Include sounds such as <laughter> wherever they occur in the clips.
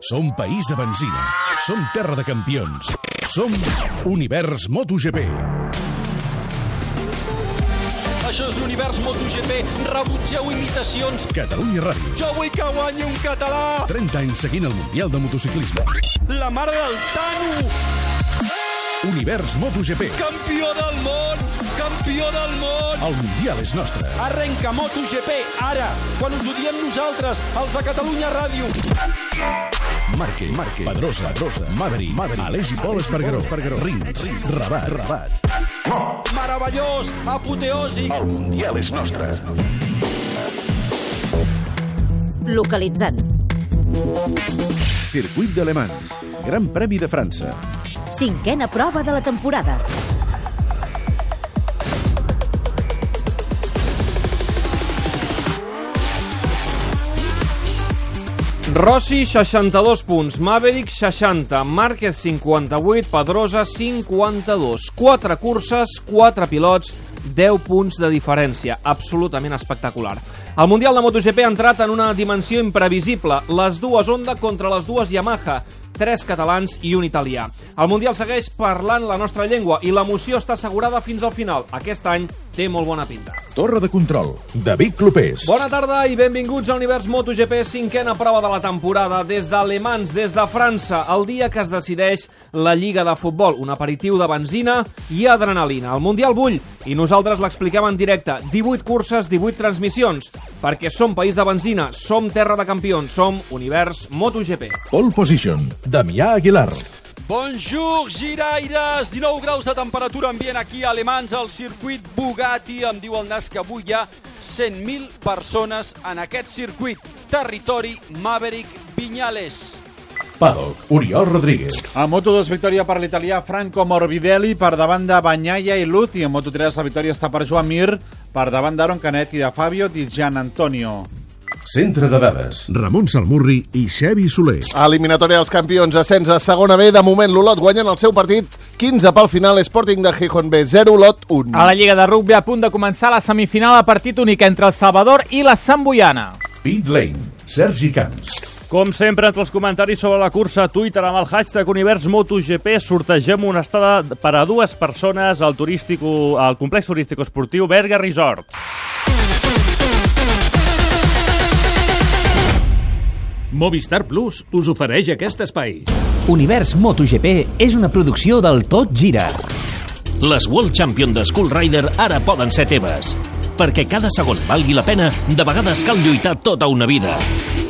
Som país de benzina. Som terra de campions. Som Univers MotoGP. Això és l'univers MotoGP. Rebutgeu imitacions. Catalunya Ràdio. Jo vull que guanyi un català. 30 anys seguint el Mundial de Motociclisme. La mare del Tano. Univers MotoGP. Campió del món. Campió del món. El Mundial és nostre. Arrenca MotoGP ara, quan us ho diem nosaltres, els de Catalunya Ràdio. Marque, Marque, Pedrosa, Pedrosa, Maverick, Maverick, Aleix i Pol Espargaró, Espargaró, Rins, Rabat, Rabat. Meravellós, apoteòsic. El Mundial és nostre. Localitzant. Circuit de Le Mans, Gran Premi de França. Cinquena prova de la temporada. Rossi, 62 punts. Maverick, 60. Márquez, 58. Pedrosa, 52. 4 curses, 4 pilots, 10 punts de diferència. Absolutament espectacular. El Mundial de MotoGP ha entrat en una dimensió imprevisible. Les dues Honda contra les dues Yamaha tres catalans i un italià. El Mundial segueix parlant la nostra llengua i l'emoció està assegurada fins al final. Aquest any té molt bona pinta. Torre de control, David Clopés. Bona tarda i benvinguts a Univers MotoGP, cinquena prova de la temporada, des de Le Mans, des de França, el dia que es decideix la Lliga de Futbol, un aperitiu de benzina i adrenalina. El Mundial bull i nosaltres l'expliquem en directe. 18 curses, 18 transmissions, perquè som país de benzina, som terra de campions, som Univers MotoGP. Pole Position, Damià Aguilar. Bonjour, giraires! 19 graus de temperatura ambient aquí a Alemans, al circuit Bugatti. Em diu el Nas que avui hi ha 100.000 persones en aquest circuit. Territori Maverick Viñales. Paddock, Oriol Rodríguez. A Moto2, victòria per l'italià Franco Morbidelli per davant de Bagnaia i Luti. A Moto3, la victòria està per Joan Mir per davant d'Aaron Canet i de Fabio Di Gian Antonio. Centre de dades. Ramon Salmurri i Xevi Soler. Eliminatòria dels campions, ascens a segona B. De moment, l'Olot guanyen el seu partit 15 pel final, Sporting de Gijón B, 0, Olot 1. A la Lliga de Rugby a punt de començar la semifinal a partit únic entre el Salvador i la Samboiana. Pit Lane, Sergi Camps. Com sempre, entre els comentaris sobre la cursa a Twitter amb el hashtag Univers MotoGP sortegem una estada per a dues persones al, turístico, al complex turístic esportiu Berga Resort. Movistar Plus us ofereix aquest espai. Univers MotoGP és una producció del Tot Gira. Les World Champion de Skull Rider ara poden ser teves. Perquè cada segon valgui la pena, de vegades cal lluitar tota una vida.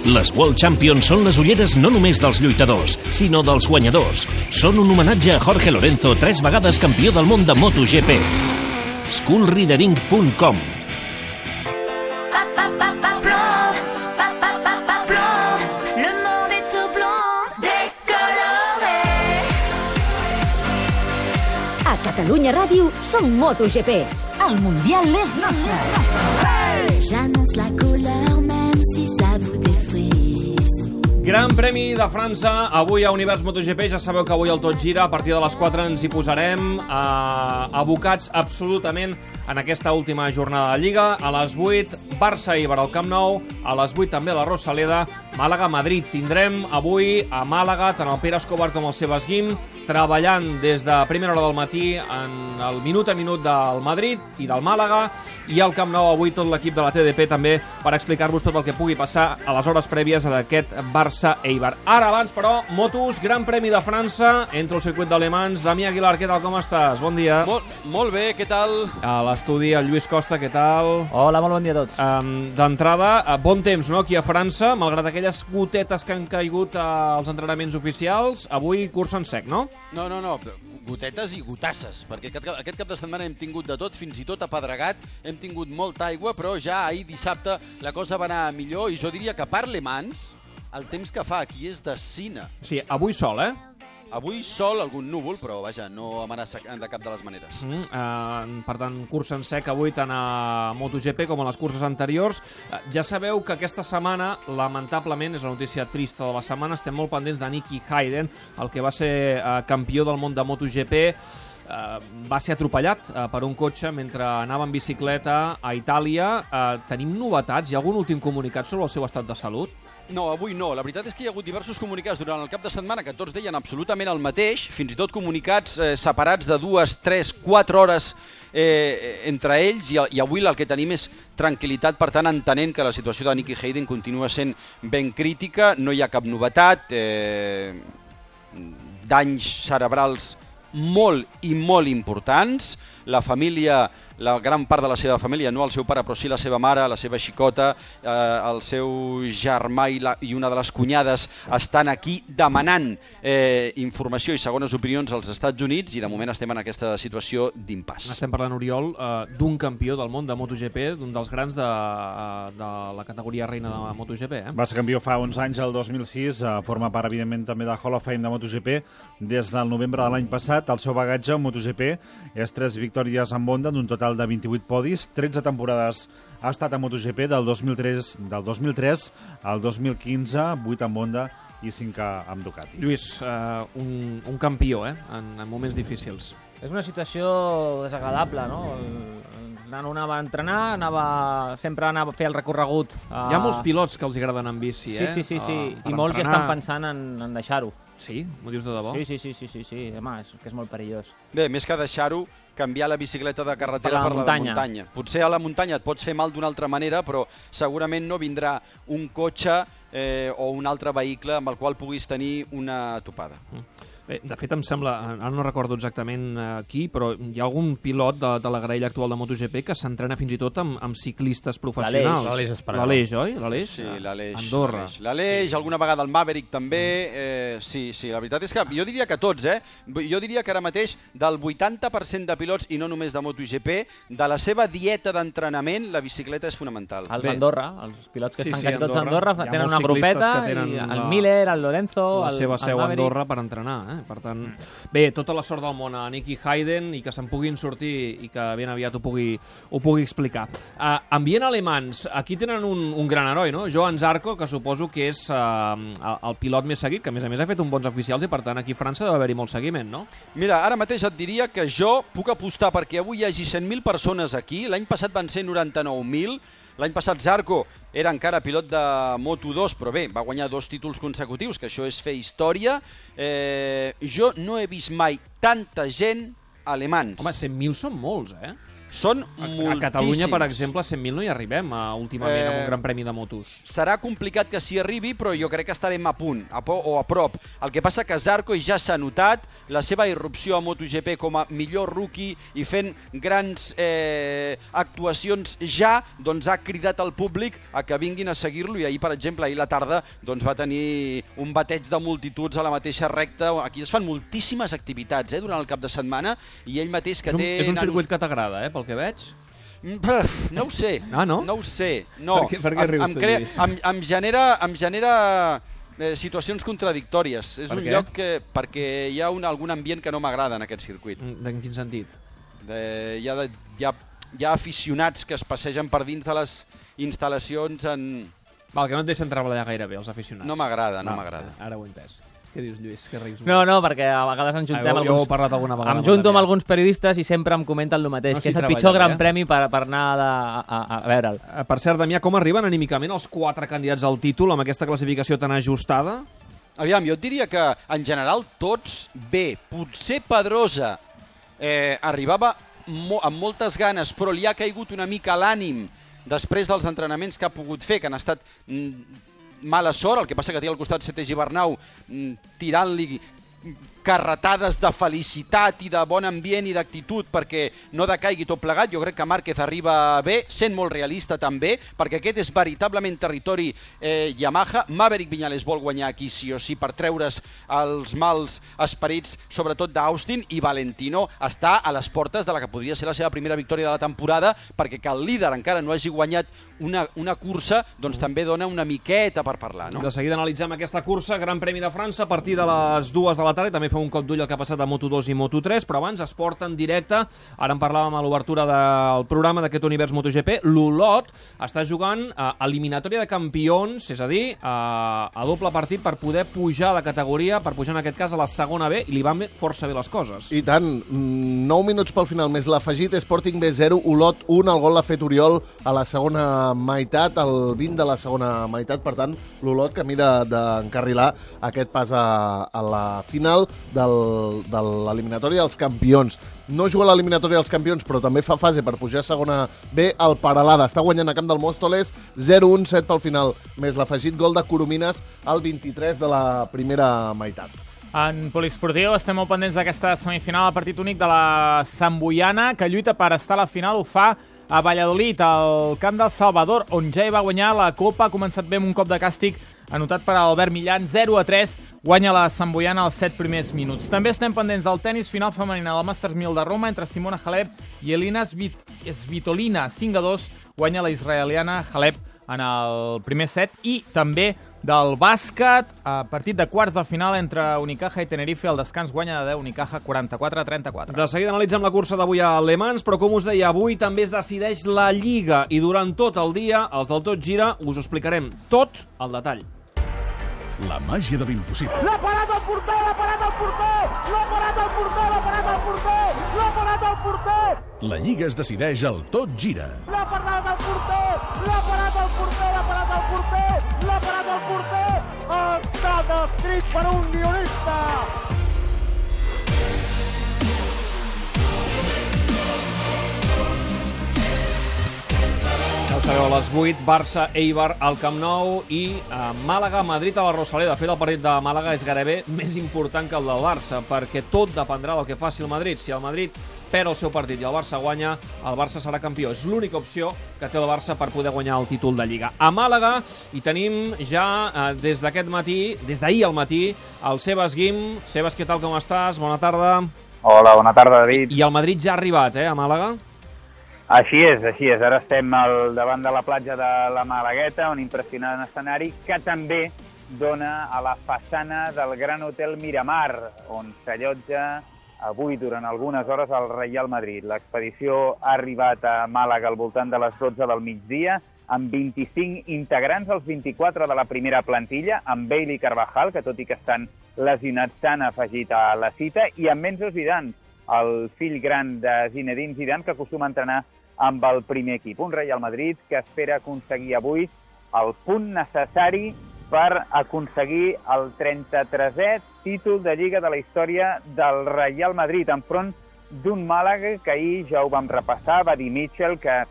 Les World Champions són les ulleres no només dels lluitadors, sinó dels guanyadors. Són un homenatge a Jorge Lorenzo, tres vegades campió del món de MotoGP. Skullridering.com Catalunya Ràdio som MotoGP. El Mundial és nostre. J'annonce la couleur même si ça vous défrise. Gran Premi de França, avui a Univers MotoGP, ja sabeu que avui el tot gira, a partir de les 4 ens hi posarem eh, abocats absolutament en aquesta última jornada de Lliga. A les 8, Barça-Iber al Camp Nou, a les 8 també la Rosaleda, Màlaga-Madrid. Tindrem avui a Màlaga tant el Pere Escobar com el Sebasguim treballant des de primera hora del matí en el minut a minut del Madrid i del Màlaga i al Camp Nou avui tot l'equip de la TDP també per explicar-vos tot el que pugui passar a les hores prèvies a aquest Barça-Eibar. Ara abans, però, motos, Gran Premi de França, entre el circuit d'Alemans. Damià Aguilar, què tal, com estàs? Bon dia. Molt, molt bé, què tal? A l'estudi, el Lluís Costa, què tal? Hola, molt bon dia a tots. Um, D'entrada, eh, bon temps, no?, aquí a França, malgrat aquelles gotetes que han caigut als entrenaments oficials, avui cursa en sec, no? No, no, no, gotetes i gotasses, perquè aquest, aquest cap de setmana hem tingut de tot, fins i tot apedregat, hem tingut molta aigua, però ja ahir dissabte la cosa va anar millor i jo diria que per Mans el temps que fa aquí és de cine. Sí, avui sol, eh? Avui sol, algun núvol, però vaja, no amenaça de cap de les maneres. Mm, eh, per tant, cursa en sec avui tant a MotoGP com a les curses anteriors. Eh, ja sabeu que aquesta setmana, lamentablement, és la notícia trista de la setmana, estem molt pendents de Nicky Hayden, el que va ser eh, campió del món de MotoGP, eh, va ser atropellat eh, per un cotxe mentre anava en bicicleta a Itàlia. Eh, tenim novetats? Hi ha algun últim comunicat sobre el seu estat de salut? No, avui no. La veritat és que hi ha hagut diversos comunicats durant el cap de setmana que tots deien absolutament el mateix, fins i tot comunicats eh, separats de dues, tres, quatre hores eh, entre ells, i, i avui el que tenim és tranquil·litat, per tant, entenent que la situació de Nicky Hayden continua sent ben crítica, no hi ha cap novetat, eh, danys cerebrals molt i molt importants, la família la gran part de la seva família, no el seu pare, però sí la seva mare, la seva xicota, eh, el seu germà i, la, i una de les cunyades estan aquí demanant eh, informació i segones opinions als Estats Units i de moment estem en aquesta situació d'impàs. Estem parlant, Oriol, eh, d'un campió del món de MotoGP, d'un dels grans de, eh, de la categoria reina de MotoGP. Eh? Va ser campió fa uns anys, el 2006, eh, forma part, evidentment, també de Hall of Fame de MotoGP. Des del novembre de l'any passat, el seu bagatge en MotoGP és tres victòries en Honda, d'un total de 28 podis, 13 temporades ha estat a MotoGP del 2003, del 2003 al 2015, 8 amb Honda i 5 amb Ducati. Lluís, eh, un, un campió eh, en, en moments difícils. És una situació desagradable, no? El, el nano anava a entrenar, anava, sempre anava a fer el recorregut. Uh... Hi ha molts pilots que els agraden en bici, sí, eh? Sí, sí, sí, Uh, i molts ja estan pensant en, en deixar-ho. Sí? M'ho dius de debò? Sí, sí, sí, sí, sí, sí. Home, és que és molt perillós. Bé, més que deixar-ho, canviar la bicicleta de carretera Per la per la muntanya. de muntanya. Potser a la muntanya et pots fer mal d'una altra manera, però segurament no vindrà un cotxe eh, o un altre vehicle amb el qual puguis tenir una topada. Bé, de fet, em sembla, ara no recordo exactament eh, qui, però hi ha algun pilot de, de la graella actual de MotoGP que s'entrena fins i tot amb, amb ciclistes professionals. L'Aleix oi? L'Aleix? Sí, l'Aleix. Andorra. l'Aleix. L'Aleix, alguna vegada el Maverick també. Eh, sí, sí, la veritat és que jo diria que tots, eh? Jo diria que ara mateix del 80% de pilots, i no només de MotoGP, de la seva dieta d'entrenament, la bicicleta és fonamental. Els d'Andorra, els pilots que Sí, estan sí, quasi tots a Andorra. Tenen una grupeta, tenen i el la- Miller, el Lorenzo, la el, seva el seu a Maverick. Andorra per entrenar, eh? Per tant, bé, tota la sort del món a Nicky Hayden i que se'n puguin sortir i que ben aviat ho pugui, ho pugui explicar. Uh, ambient alemans, aquí tenen un, un gran heroi, no? Joan Zarco, que suposo que és uh, el pilot més seguit, que a més a més ha fet un bons oficials i per tant aquí a França deu haver-hi molt seguiment, no? Mira, ara mateix et diria que jo puc apostar perquè avui hi hagi 100.000 persones aquí. L'any passat van ser 99.000. L'any passat Zarco era encara pilot de Moto2, però bé, va guanyar dos títols consecutius, que això és fer història. Eh, jo no he vist mai tanta gent alemans. Home, 100.000 són molts, eh? Són A, moltíssims. a Catalunya, per exemple, a 100.000 no hi arribem uh, últimament Eh, amb un gran premi de motos. Serà complicat que s'hi arribi, però jo crec que estarem a punt, a po o a prop. El que passa que Zarco ja s'ha notat la seva irrupció a MotoGP com a millor rookie i fent grans eh, actuacions ja, doncs ha cridat al públic a que vinguin a seguir-lo i ahir, per exemple, ahir a la tarda doncs va tenir un bateig de multituds a la mateixa recta. Aquí es fan moltíssimes activitats eh, durant el cap de setmana i ell mateix que És un, té... és un nanos- circuit que t'agrada, eh, pel que veig. Mm, pff, No ho sé. Ah, no? No ho sé. No. Per què- per què Em- rius em, tu, crea- Lluís? em, em genera, em genera eh, situacions contradictòries. És Per un què? lloc que, perquè hi ha un, algun ambient que no m'agrada en aquest circuit. Mm, En quin sentit? De, hi, ha de, hi, ha, hi ha aficionats que es passegen per dins de les instal·lacions en... Val, que no et deixen treballar gaire bé, els aficionats. No m'agrada, no m'agrada. Ara ho he entès. Què dius, Lluís? Que rius? No, no, perquè a vegades ens juntem Ah, jo- jo alguns... he parlat alguna vegada Em amb junto amb l'Adrià. alguns periodistes i sempre em comenten el mateix, No que s'hi és el pitjor gran eh? premi per, per anar de, a, a, a veure'l. Eh, Per cert, Damià, com arriben anímicament els quatre candidats al títol amb aquesta classificació tan ajustada? Aviam, jo et diria que en general tots bé. Potser Pedrosa eh, arribava mo amb moltes ganes, però li ha caigut una mica l'ànim després dels entrenaments que ha pogut fer, que han estat mm, mala sort, el que passa que té al costat Sete Gibernau mm, tirant-li carretades de felicitat i de bon ambient i d'actitud perquè no decaigui tot plegat. Jo crec que Márquez arriba bé, sent molt realista també, perquè aquest és veritablement territori eh, Yamaha. Maverick Viñales vol guanyar aquí sí o sí per treure's els mals esperits, sobretot d'Austin, i Valentino està a les portes de la que podria ser la seva primera victòria de la temporada, perquè que el líder encara no hagi guanyat una, una cursa, doncs també dona una miqueta per parlar, no? De seguida analitzem aquesta cursa, Gran Premi de França, a partir de les dues de la tarda també fem un cop d'ull al que ha passat a Moto2 i Moto3, però abans esport en directe. Ara en parlàvem a l'obertura del programa d'aquest univers MotoGP. L'Olot està jugant a eliminatòria de campions, és a dir, a, a doble partit per poder pujar de categoria, per pujar en aquest cas a la segona B, i li van força bé les coses. I tant, 9 minuts pel final, més l'afegit Sporting B0, Olot 1, el gol l'ha fet Oriol a la segona meitat, el 20 de la segona meitat, per tant, l'Olot camí de- d'encarrilar aquest pas a, a la final del, de l'eliminatòria dels campions. No juga a l'eliminatòria dels campions, però també fa fase per pujar a segona B. El Paralada està guanyant a camp del Móstoles, 0-1, 7 pel final, més l'afegit gol de Coromines al 23 de la primera meitat. En poliesportiu estem molt pendents d'aquesta semifinal al partit únic de la Samboiana, que lluita per estar a la final, ho fa a Valladolid, al camp del Salvador, on ja hi va guanyar la Copa, ha començat bé amb un cop de càstig anotat per Albert Millan, 0 a 3, guanya la Samboiana als 7 primers minuts. També estem pendents del tennis final femenina del Masters 1000 de Roma entre Simona Halep i Elina Svit Svitolina, 5 a 2, guanya la israeliana Halep en el primer set i també del bàsquet, a partit de quarts de final entre Unicaja i Tenerife, el descans guanya de 10 Unicaja 44 a 34. De seguida analitzem la cursa d'avui a Le Mans, però com us deia, avui també es decideix la Lliga i durant tot el dia, els del Tot Gira, us explicarem tot al detall. La màgia de l'impossible. L'ha parat el porter, l'ha parat el porter! L'ha parat el porter, l'ha parat el porter! L'ha parat el porter! La Lliga es decideix al Tot Gira. L'ha parat el porter! L'ha parat el porter, l'ha parat el porter! L'ha parat el porter! Ha estat escrit per un guionista! Les 8, Barça, Eibar al Camp Nou i eh, Màlaga, Madrid a la Rosaleda. De fet, el partit de Màlaga és gairebé més important que el del Barça, perquè tot dependrà del que faci el Madrid. Si el Madrid perd el seu partit i el Barça guanya, el Barça serà campió. És l'única opció que té el Barça per poder guanyar el títol de Lliga. A Màlaga hi tenim ja eh, des d'aquest matí, des d'ahir al matí, el Sebas Guim. Sebas, què tal, com estàs? Bona tarda. Hola, bona tarda, David. I el Madrid ja ha arribat, eh, a Màlaga? Així és, així és. Ara estem al davant de la platja de la Malagueta, un impressionant escenari que també dona a la façana del Gran Hotel Miramar, on s'allotja avui durant algunes hores el Real Madrid. L'expedició ha arribat a Màlaga al voltant de les 12 del migdia, amb 25 integrants, els 24 de la primera plantilla, amb Bailey Carvajal, que tot i que estan lesionats s'han afegit a la cita, i amb Enzo Zidane, el fill gran de Zinedine Zidane, que acostuma a entrenar amb el primer equip. Un Real Madrid que espera aconseguir avui el punt necessari per aconseguir el 33è títol de Lliga de la història del Real Madrid, enfront d'un Màlaga que ahir ja ho vam repassar, va dir Mitchell que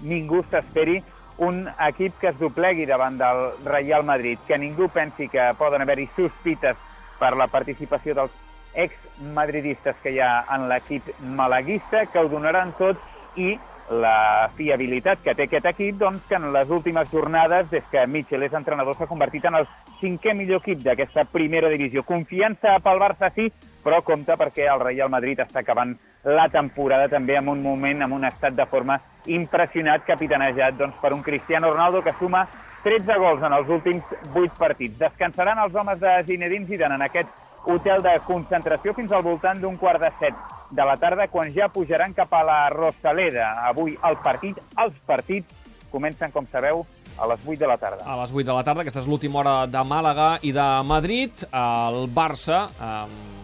ningú s'esperi un equip que es doblegui davant del Real Madrid, que ningú pensi que poden haver-hi sospites per la participació dels ex-madridistes que hi ha en l'equip malaguista, que ho donaran tot i la fiabilitat que té aquest equip, doncs, que en les últimes jornades, des que Mitchell és entrenador, s'ha convertit en el cinquè millor equip d'aquesta primera divisió. Confiança pel Barça, sí, però compta perquè el Real Madrid està acabant la temporada també en un moment, en un estat de forma impressionat, capitanejat doncs, per un Cristiano Ronaldo que suma 13 gols en els últims 8 partits. Descansaran els homes de Zinedine Zidane en aquest hotel de concentració fins al voltant d'un quart de set de la tarda, quan ja pujaran cap a la Rosaleda. Avui el partit, els partits, comencen, com sabeu, a les 8 de la tarda. A les 8 de la tarda, aquesta és l'última hora de Màlaga i de Madrid. El Barça, eh,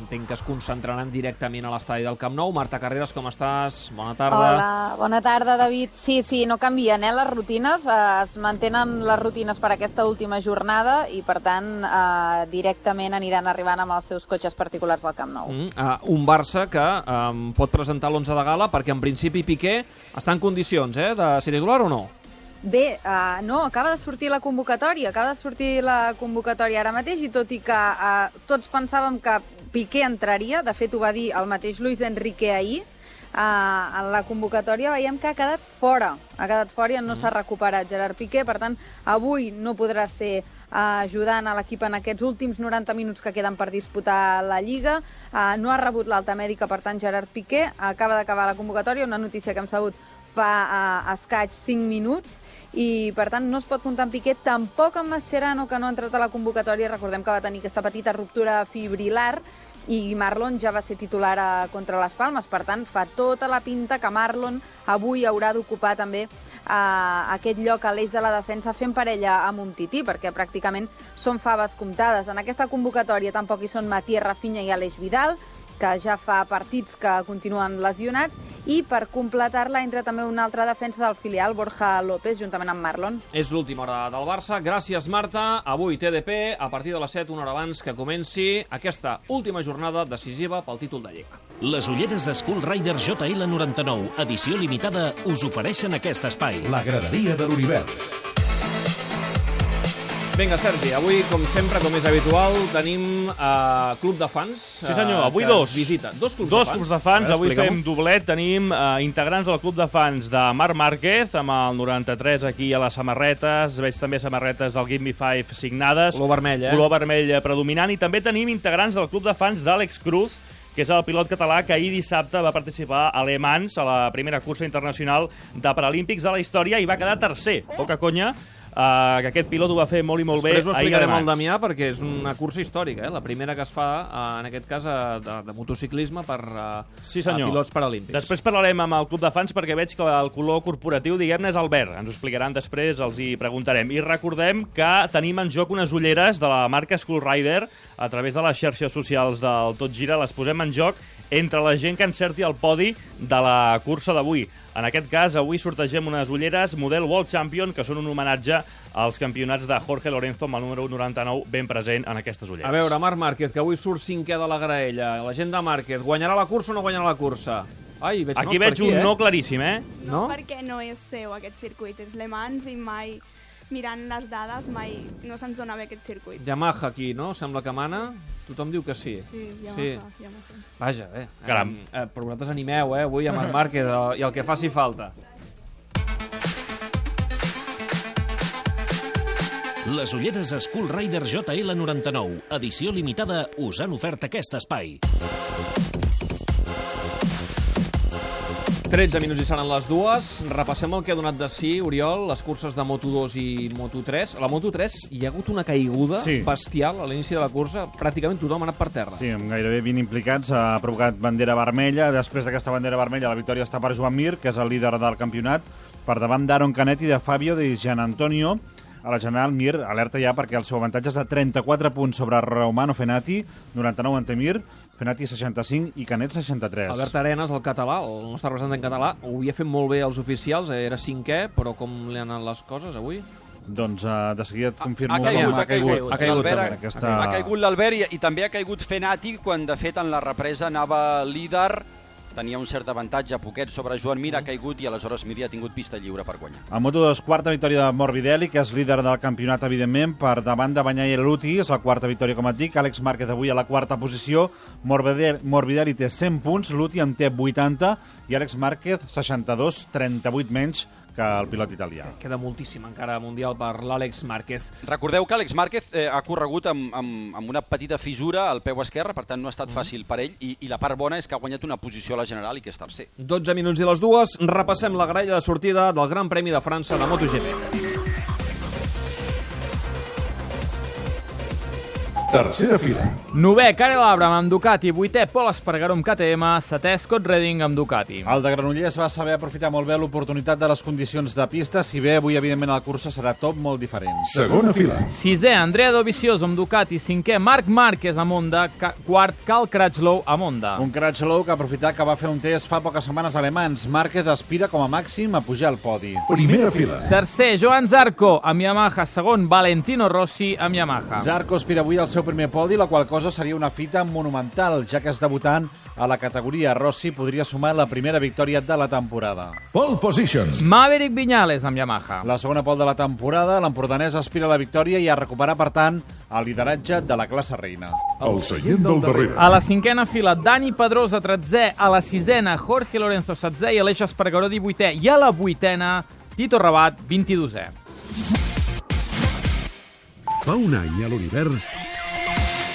entenc que es concentraran directament a l'estadi del Camp Nou. Marta Carreras, com estàs? Bona tarda. Hola, bona tarda, David. Sí, sí, no canvien eh, les rutines, eh, es mantenen les rutines per aquesta última jornada i, per tant, eh, directament aniran arribant amb els seus cotxes particulars al Camp Nou. Mm, uh, un Barça que um, pot presentar l'11 de gala perquè en principi Piqué està en condicions eh, de ser titular o no? Bé, uh, no, acaba de sortir la convocatòria, acaba de sortir la convocatòria ara mateix i tot i que uh, tots pensàvem que Piqué entraria, de fet ho va dir el mateix Luis Enrique ahir, uh, en la convocatòria veiem que ha quedat fora, ha quedat fora i no s'ha recuperat Gerard Piqué, per tant, avui no podrà ser ajudant a l'equip en aquests últims 90 minuts que queden per disputar la Lliga. No ha rebut l'alta mèdica, per tant, Gerard Piqué. Acaba d'acabar la convocatòria, una notícia que hem sabut fa escaig 5 minuts, i per tant no es pot comptar amb Piqué, tampoc amb Mascherano, que no ha entrat a la convocatòria, recordem que va tenir aquesta petita ruptura fibrilar, i Marlon ja va ser titular a, contra les Palmes, per tant fa tota la pinta que Marlon avui haurà d'ocupar també eh, aquest lloc a l'eix de la defensa fent parella amb Umtiti, perquè pràcticament són faves comptades. En aquesta convocatòria tampoc hi són Matías Rafinha i Aleix Vidal, que ja fa partits que continuen lesionats, i per completar-la entra també una altra defensa del filial, Borja López, juntament amb Marlon. És l'última hora del Barça. Gràcies, Marta. Avui TDP, a partir de les 7, una hora abans que comenci aquesta última jornada decisiva pel títol de Lliga. Les ulleres Skull Rider JL99, edició limitada, us ofereixen aquest espai. La graderia de l'univers. Vinga, Sergi, avui, com sempre, com és habitual, tenim uh, Club de Fans. Sí, senyor, eh, avui que dos. Visita. Dos clubs Dos de fans. clubs de fans. Veure, Avui fem doblet. Tenim eh, integrants del club de fans de Marc Márquez, amb el 93 aquí a les samarretes. Veig també samarretes del Give Me Five signades. Color vermell, eh? Color vermell predominant. I també tenim integrants del club de fans d'Àlex Cruz, que és el pilot català que ahir dissabte va participar a Le Mans, a la primera cursa internacional de Paralímpics de la història, i va quedar tercer. Poca conya, Uh, que aquest pilot ho va fer molt i molt Després ho bé a Le explicarem al. Damià perquè és una cursa històrica, eh? la primera que es fa, eh, en aquest cas, eh, de, de motociclisme per eh, Sí, senyor. pilots paralímpics. Després parlarem amb el club de fans perquè veig que el color corporatiu, diguem-ne, és el verd. Ens ho explicaran després, els hi preguntarem. I recordem que tenim en joc unes ulleres de la marca Skull Rider a través de les xarxes socials del Tot Gira. Les posem en joc entre la gent que encerti el podi de la cursa d'avui. En aquest cas, avui sortegem unes ulleres model World Champion, que són un homenatge als campionats de Jorge Lorenzo amb el número 99 ben present en aquestes ulleres. A veure, Marc Márquez, que avui surt cinquè de la graella. La gent de Márquez, guanyarà la cursa o no guanyarà la cursa? Ai, veig Aquí veig un eh? no claríssim, eh? No? Perquè no és seu aquest circuit, és Le Mans i mai, mirant les dades, mai no se'ns dona bé aquest circuit. Yamaha aquí, no? Sembla que mana. Tothom diu que sí. Sí, Yamaha, Yamaha. Vaja, eh. Caram. Eh, però vosaltres animeu, eh, avui a Marc Márquez eh, i el que faci falta. Les ulleres Skull Rider JL99, edició limitada, us han ofert aquest espai. 13 minuts i seran les dues. Repassem el que ha donat de si, Oriol, les curses de Moto2 i Moto3. A la Moto3 hi ha hagut una caiguda Sí. bestial a l'inici de la cursa. Pràcticament tothom ha anat per terra. Sí, amb gairebé 20 implicats ha provocat bandera vermella. Després d'aquesta bandera vermella, la victòria està per Joan Mir, que és el líder del campionat, per davant d'Aaron Canet i de Fabio de Gian Antonio. A la general, Mir alerta ja perquè el seu avantatge és de 34 punts sobre Romano Fenati, 99 ante Mir, Fenati 65 i Canet 63. Albert Arenas, el català, el nostre representant català, ho havia fet molt bé als oficials, eh, era cinquè, però com li han anat les coses avui? Doncs uh, de seguida et confirmo Ha caigut, com ha caigut. Ha caigut, L'Albert també. ha- Aquesta... Ha caigut l'Albert i, i també ha caigut Fenati quan, de fet, en la represa anava líder, tenia un cert avantatge, poquet sobre Joan Mir, ha caigut i aleshores Mir ja ha tingut pista lliure per guanyar. A Moto2, quarta victòria de Morbidelli, que és líder del campionat, evidentment, per davant de Banyai i Luti. És la quarta victòria, com et dic. Àlex Márquez avui a la quarta posició. Morbidelli, Morbidelli té 100 punts, Luti en té 80 i Àlex Márquez 62, 38 menys que el pilot italià. Queda moltíssim encara mundial per l'Àlex Márquez. Recordeu que Àlex Márquez eh, ha corregut amb, amb, amb una petita fissura al peu esquerre, per tant no ha estat fàcil per ell, i, i la part bona és que ha guanyat una posició a la general i que és tercer. 12 minuts i les dues, repassem la graella de sortida del Gran Premi de França de MotoGP. Tercera fila. Novè, Karel Abram amb Ducati. Vuitè, Pol Espargaró amb KTM. Setè, Scott Redding amb Ducati. El de Granollers va saber aprofitar molt bé l'oportunitat de les condicions de pista, si bé avui, evidentment, la cursa serà tot molt diferent. Segona fila. Sisè, Andrea Dovizioso amb Ducati. Cinquè, Marc Márquez amb Honda. Ca- Quart, Cal Crutchlow amb Honda. Un Crutchlow que ha aprofitat que va fer un test fa poques setmanes alemans. Márquez aspira com a màxim a pujar al podi. Primera fila. Tercer, Joan Zarco amb Yamaha. Segon, Valentino Rossi amb Yamaha. Zarco aspira avui al seu primer podi, la qual cosa seria una fita monumental, ja que és debutant a la categoria. Rossi podria sumar la primera victòria de la temporada. Pole position. Maverick Viñales amb Yamaha. La segona pol de la temporada, l'empordanès aspira a la victòria i a recuperar, per tant, el lideratge de la classe reina. El seient del darrere. A la cinquena fila, Dani Pedrosa, 13è. A la sisena, Jorge Lorenzo, 16è. I Aleix Espargaró, 18è. I a la vuitena, Tito Rabat, 22è. Fa un any a l'univers...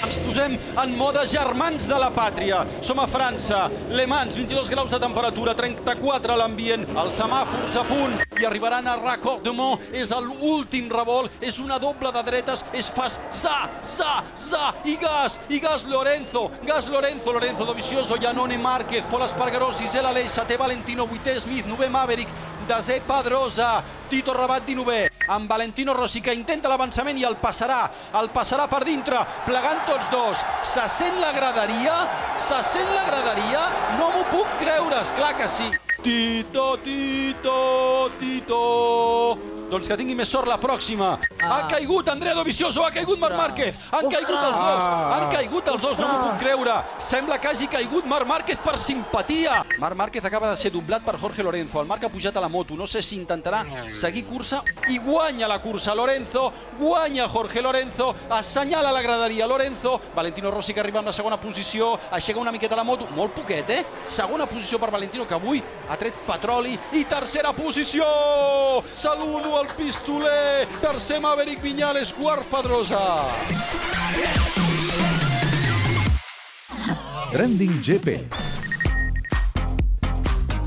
Ens posem en mode germans de la pàtria. Som a França, Le Mans, 22 graus de temperatura, 34 a l'ambient, els semàfors a punt i arribaran a Raccordement. És l'últim revolt, és una doble de dretes, és fas sa, sa, sa, i gas, i gas Lorenzo, gas Lorenzo, Lorenzo Dovizioso, Janone Márquez, Pol Espargaró, Gisela Aleix, Sate Valentino, vuitè Smith, novè Maverick, desè Pedrosa, Tito Rabat, dinovè, amb Valentino Rossi, que intenta l'avançament i el passarà, el passarà per dintre, plegant tots dos. Se sent la graderia? Se sent la graderia? No m'ho puc creure, esclar que sí. Tito, Tito, Tito... Doncs que tingui més sort la pròxima. Ha caigut Andrea Dovizioso, ha caigut Marc Márquez. Han caigut els dos, han caigut els dos, no m'ho puc creure. Sembla que hagi caigut Marc Márquez per simpatia. Marc Márquez acaba de ser doblat per Jorge Lorenzo. El Marc ha pujat a la moto. No sé si intentarà seguir cursa i guanya la cursa Lorenzo. Guanya Jorge Lorenzo. Assenyala la graderia Lorenzo. Valentino Rossi que arriba en la segona posició. Aixeca una miqueta la moto. Molt poquet, eh? Segona posició per Valentino, que avui ha tret petroli. I tercera posició! Saludo al pistoler. Tercer Maverick Viñales, quart Pedrosa. Trending GP.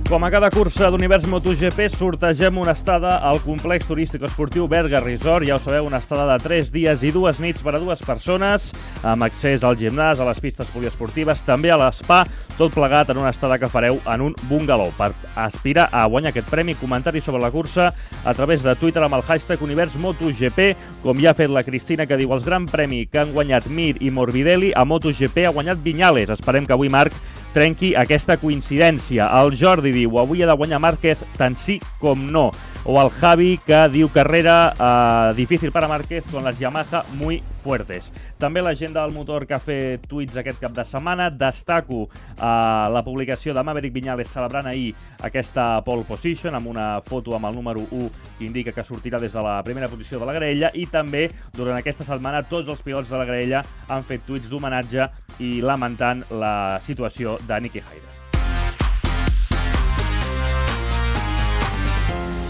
Com a cada cursa d'Univers MotoGP, sortegem una estada al complex turístic esportiu Berga Resort. Ja ho sabeu, una estada de 3 dies i dues nits per a dues persones, amb accés al gimnàs, a les pistes poliesportives, també a l'espa, tot plegat en una estada que fareu en un bungalow. Per aspirar a guanyar aquest premi, comentari sobre la cursa a través de Twitter amb el hashtag Univers MotoGP, com ja ha fet la Cristina, que diu els Gran Premi que han guanyat Mir i Morbidelli, a MotoGP ha guanyat Viñales. Esperem que avui, Marc, trenqui aquesta coincidència. El Jordi diu, avui ha de guanyar Márquez tant sí com no. O el Javi, que diu carrera eh, difícil para Márquez con las Yamaha muy fuertes. També la gent del motor que ha fet tuits aquest cap de setmana. Destaco eh, la publicació de Maverick Viñales celebrant ahir aquesta pole position amb una foto amb el número 1 que indica que sortirà des de la primera posició de la graella i també durant aquesta setmana tots els pilots de la graella han fet tuits d'homenatge i lamentant la situació de Nicky Hayden.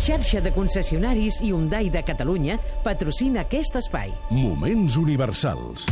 Xarxa de concessionaris Hyundai de Catalunya patrocina aquest espai. Moments universals.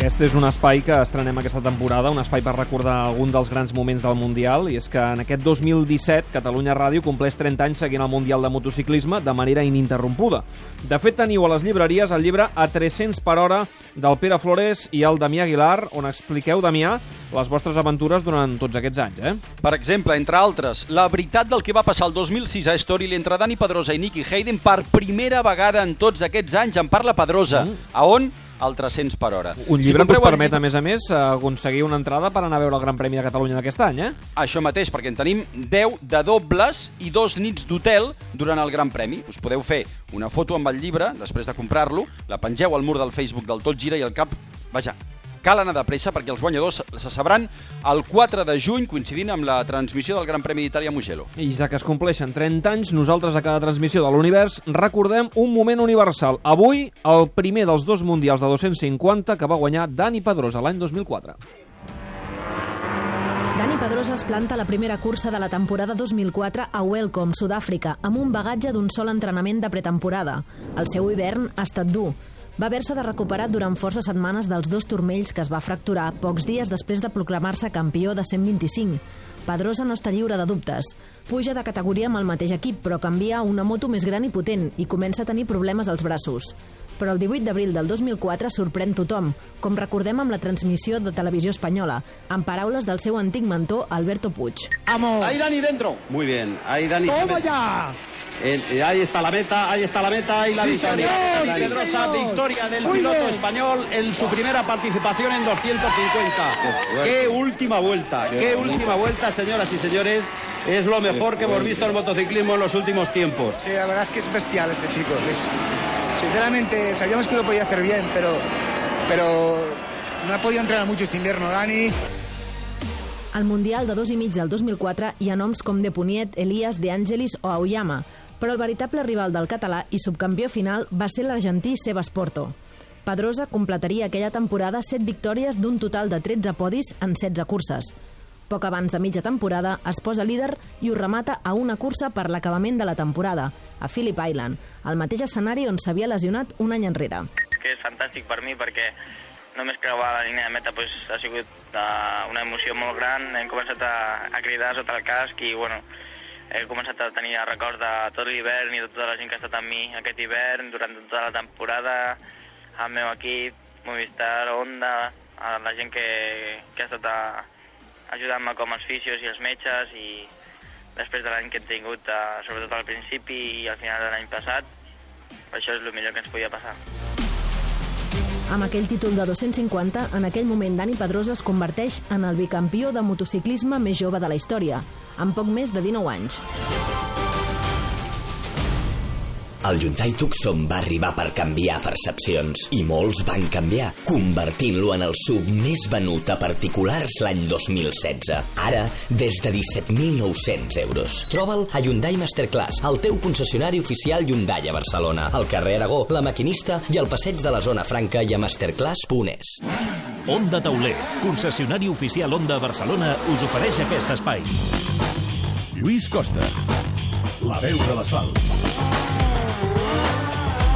Aquest és un espai que estrenem aquesta temporada, un espai per recordar algun dels grans moments del Mundial, i és que en aquest 2017 Catalunya Ràdio compleix 30 anys seguint el Mundial de motociclisme de manera ininterrompuda. De fet, teniu a les llibreries el llibre A 300 per hora del Pere Flores i el Damià Aguilar, on expliqueu, Damià, les vostres aventures durant tots aquests anys, eh? Per exemple, entre altres, la veritat del que va passar el 2006 a Storyl entre Dani Pedrosa i Nicky Hayden per primera vegada en tots aquests anys en parla Pedrosa. Mm. A on? Al 300 per hora. Un llibre que us compreu el permet, a més a més, aconseguir una entrada per anar a veure el Gran Premi de Catalunya d'aquest any, eh? Això mateix, perquè en tenim 10 de dobles i dos nits d'hotel durant el Gran Premi. Us podeu fer una foto amb el llibre, després de comprar-lo, la pengeu al mur del Facebook del Tot Gira i al cap... Vaja, cal anar de pressa perquè els guanyadors se sabran el 4 de juny, coincidint amb la transmissió del Gran Premi d'Itàlia a Mugello. I ja que es compleixen 30 anys, nosaltres a cada transmissió de l'univers recordem un moment universal. Avui, el primer dels dos mundials de 250 que va guanyar Dani Pedrosa l'any 2004. Dani Pedrosa es planta la primera cursa de la temporada 2004 a Welcome, Sud-àfrica, amb un bagatge d'un sol entrenament de pretemporada. El seu hivern ha estat dur. Va haver-se de recuperar durant força setmanes dels dos turmells que es va fracturar pocs dies després de proclamar-se campió de 125. Pedrosa no està lliure de dubtes. Puja de categoria amb el mateix equip, però canvia a una moto més gran i potent i comença a tenir problemes als braços. Però el 18 d'abril del 2004 sorprèn tothom, com recordem amb la transmissió de televisió espanyola, amb paraules del seu antic mentor Alberto Puig. ¡Vamos! Ahí Dani dentro. Muy bien, ahí Dani. ¡Toma ya! El- eh, ahí está la meta, ahí está la meta y la Sí, victoria. señor, sí, señor. victoria del Muy piloto bien. español en su primera participación en 250. Qué última vuelta, qué última vuelta, señoras y señores. Es lo mejor que hemos visto en el motociclismo en los últimos tiempos. Sí, la verdad es que es bestial este chico. Es, sinceramente, sabíamos que lo podía hacer bien, pero, pero no he podido entrenar mucho este invierno, Dani. Al Mundial de dos i mig del 2004 hi ha noms com De Puniet, Elias, De Angelis o Aoyama, però el veritable rival del català i subcampió final va ser l'argentí Sebas Porto. Pedrosa completaria aquella temporada 7 victòries d'un total de 13 podis en 16 curses. Poc abans de mitja temporada es posa líder i ho remata a una cursa per l'acabament de la temporada, a Phillip Island, el mateix escenari on s'havia lesionat un any enrere. que és fantàstic per mi perquè només creuar la línia de meta pues, ha sigut uh, una emoció molt gran. Hem començat a, a cridar sota el casc i bueno, he començat a tenir records de tot l'hivern i de tota la gent que ha estat amb mi aquest hivern, durant tota la temporada, el meu equip, Movistar, Honda, a la gent que, que ha estat ajudant-me com els fisios i els metges i després de l'any que he tingut, uh, sobretot al principi i al final de l'any passat, això és el millor que ens podia passar. Amb aquell títol de 250, en aquell moment Dani Pedrosa es converteix en el bicampió de motociclisme més jove de la història, amb poc més de 19 anys. El Hyundai Tucson va arribar per canviar percepcions i molts van canviar, convertint-lo en el sub més venut a particulars l'any 2016. Ara, des de 17.900 euros. Troba'l a Hyundai Masterclass, el teu concessionari oficial Hyundai a Barcelona, al carrer Aragó, La Maquinista i al passeig de la Zona Franca i a masterclass.es. Onda Tauler, concessionari oficial Onda a Barcelona, us ofereix aquest espai. Lluís Costa, la veu de l'asfalt.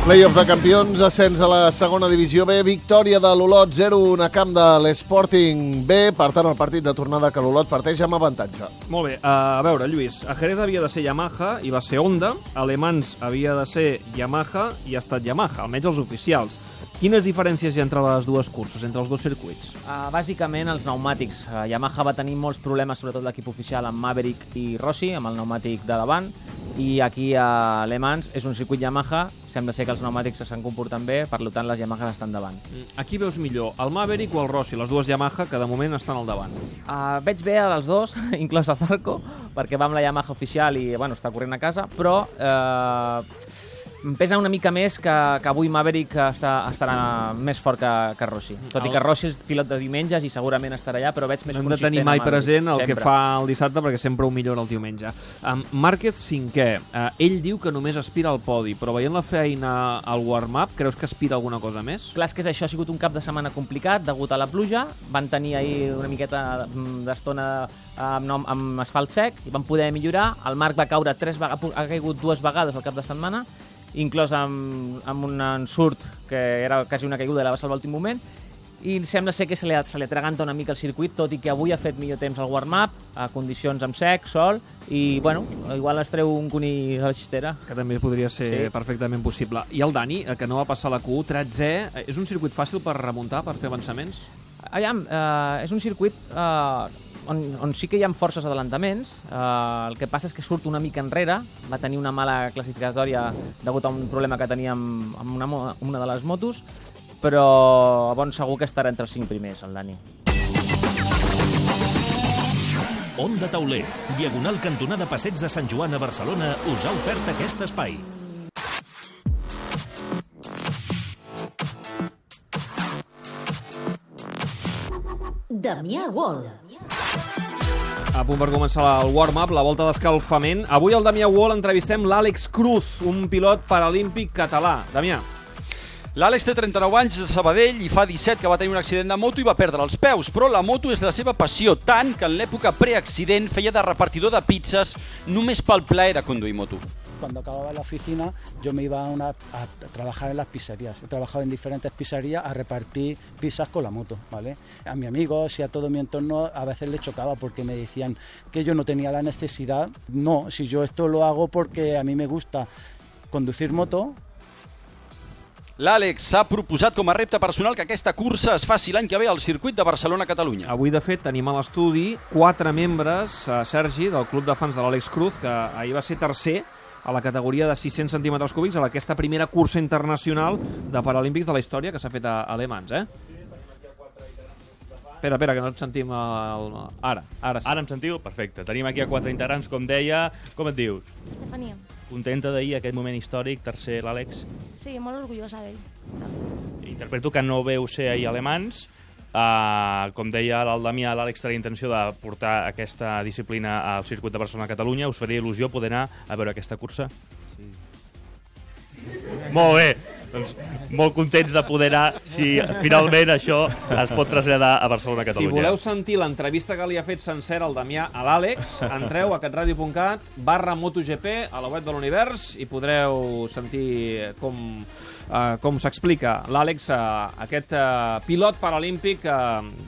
Playoff de campions, ascens a la segona divisió B, victòria de l'Olot 0-1 a camp de l'Sporting B, per tant el partit de tornada que l'Olot parteix amb avantatge. Molt bé, a veure, Lluís, a Jerez havia de ser Yamaha i va ser Honda, a Le Mans havia de ser Yamaha i ha estat Yamaha, almenys els oficials. Quines diferències hi ha entre les dues curses, entre els dos circuits? Uh, bàsicament els pneumàtics. Uh, Yamaha va tenir molts problemes, sobretot l'equip oficial, amb Maverick i Rossi, amb el pneumàtic de davant, i aquí a Le Mans és un circuit Yamaha, sembla ser que els pneumàtics s'estan comportant bé, per tant les Yamaha estan davant. A qui veus millor, el Maverick o el Rossi? Les dues Yamaha que de moment estan al davant. Uh, veig bé als dos, <laughs> inclòs a Zarco, perquè va amb la Yamaha oficial i bueno, està corrent a casa, però eh, em pesa una mica més que, que avui Maverick està, estarà més fort que, que Rossi. Tot i que Rossi és pilot de diumenges i segurament estarà allà, però veig més No hem de consistent tenir mai a Maverick, present el sempre. que fa el dissabte perquè sempre ho millora el diumenge. Um, Márquez cinquè. Uh, ell diu que només aspira al podi, però veient la feina al warm-up, creus que aspira alguna cosa més? Clar, que és això, ha sigut un cap de setmana complicat degut a la pluja. Van tenir ahir una miqueta d'estona amb, nom- amb asfalt sec i van poder millorar. El Marc va caure tres vegades, ha caigut dues vegades al cap de setmana, inclòs amb, amb un ensurt que era quasi una caiguda i la va salvar a l'últim moment i sembla ser que se li, se li atraganta una mica el circuit, tot i que avui ha fet millor temps al warm-up, a condicions amb sec, sol, i, bueno, igual es treu un conill a la xistera. Que també podria ser Sí. perfectament possible. I el Dani, eh, que no va passar la Q1, 13è, eh, és un circuit fàcil per remuntar, per fer avançaments? Aviam, eh, és un circuit eh, on, on sí que hi ha forces adelantaments. Eh, el que passa és que surt una mica enrere. Va tenir una mala classificatòria degut a un problema que tenia amb, amb una, una de les motos, però bon segur que estarà entre els cinc primers, el Dani. Onda Tauler, diagonal cantonada Passeig de Sant Joan a Barcelona, us ha ofert aquest espai. Damià Wall. A punt per començar el warm-up, la volta d'escalfament. Avui al Damià Wall entrevistem l'Àlex Cruz, un pilot paralímpic català. Damià. L'Àlex té 39 anys, de Sabadell i fa 17 que va tenir un accident de moto i va perdre els peus, però la moto és la seva passió, tant que en l'època preaccident feia de repartidor de pizzas només pel plaer de conduir moto. Cuando acababa la oficina, yo me iba a, una, a trabajar en las pizzerías. He trabajado en diferentes pizzerías a repartir pizzas con la moto, ¿vale? A mis amigos y a todo mi entorno a veces les chocaba porque me decían que yo no tenía la necesidad. No, si yo esto lo hago porque a mí me gusta conducir moto, L'Àlex s'ha proposat com a repte personal que aquesta cursa es faci l'any que ve al circuit de Barcelona-Catalunya. Avui, de fet, tenim a l'estudi quatre membres, eh, Sergi, del club de fans de l'Àlex Cruz, que ahir va ser tercer a la categoria de 600 centímetres cúbics a aquesta primera cursa internacional de Paralímpics de la història que s'ha fet a Alemans, eh? Espera, espera, que no et sentim el... ara, ara sí. Ara em sentiu? Perfecte. Tenim aquí a quatre integrants, com deia. Com et dius? Estefania. Contenta d'ahir, aquest moment històric, tercer l'Àlex. Sí, molt orgullosa d'ell. Interpreto que no veu ser ahir alemans, Uh, com deia el Damià, l'Àlex té la intenció de portar aquesta disciplina al circuit de Barcelona a Catalunya. Us faria il·lusió poder anar a veure aquesta cursa? Sí. Molt bé, doncs molt contents de poder anar si finalment això es pot traslladar a Barcelona, a Si voleu sentir l'entrevista que li ha fet sencera al Damià a l'Àlex, entreu a catradio.cat barra MotoGP a la web de l'Univers i podreu sentir com, uh, com s'explica l'Àlex, uh, aquest uh, pilot paralímpic que,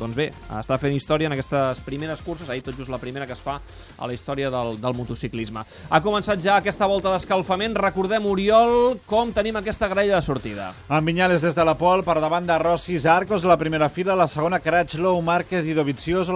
doncs bé, està fent història en aquestes primeres curses, ahir tot just la primera que es fa a la història del, del motociclisme. Ha començat ja aquesta volta d'escalfament. Recordem, Oriol, com tenim aquesta graella de sortida. En Vinyales des de la Pol, per davant de Rossi Arcos, la primera fila, la segona Crutchlow, Márquez i Dovizioso, la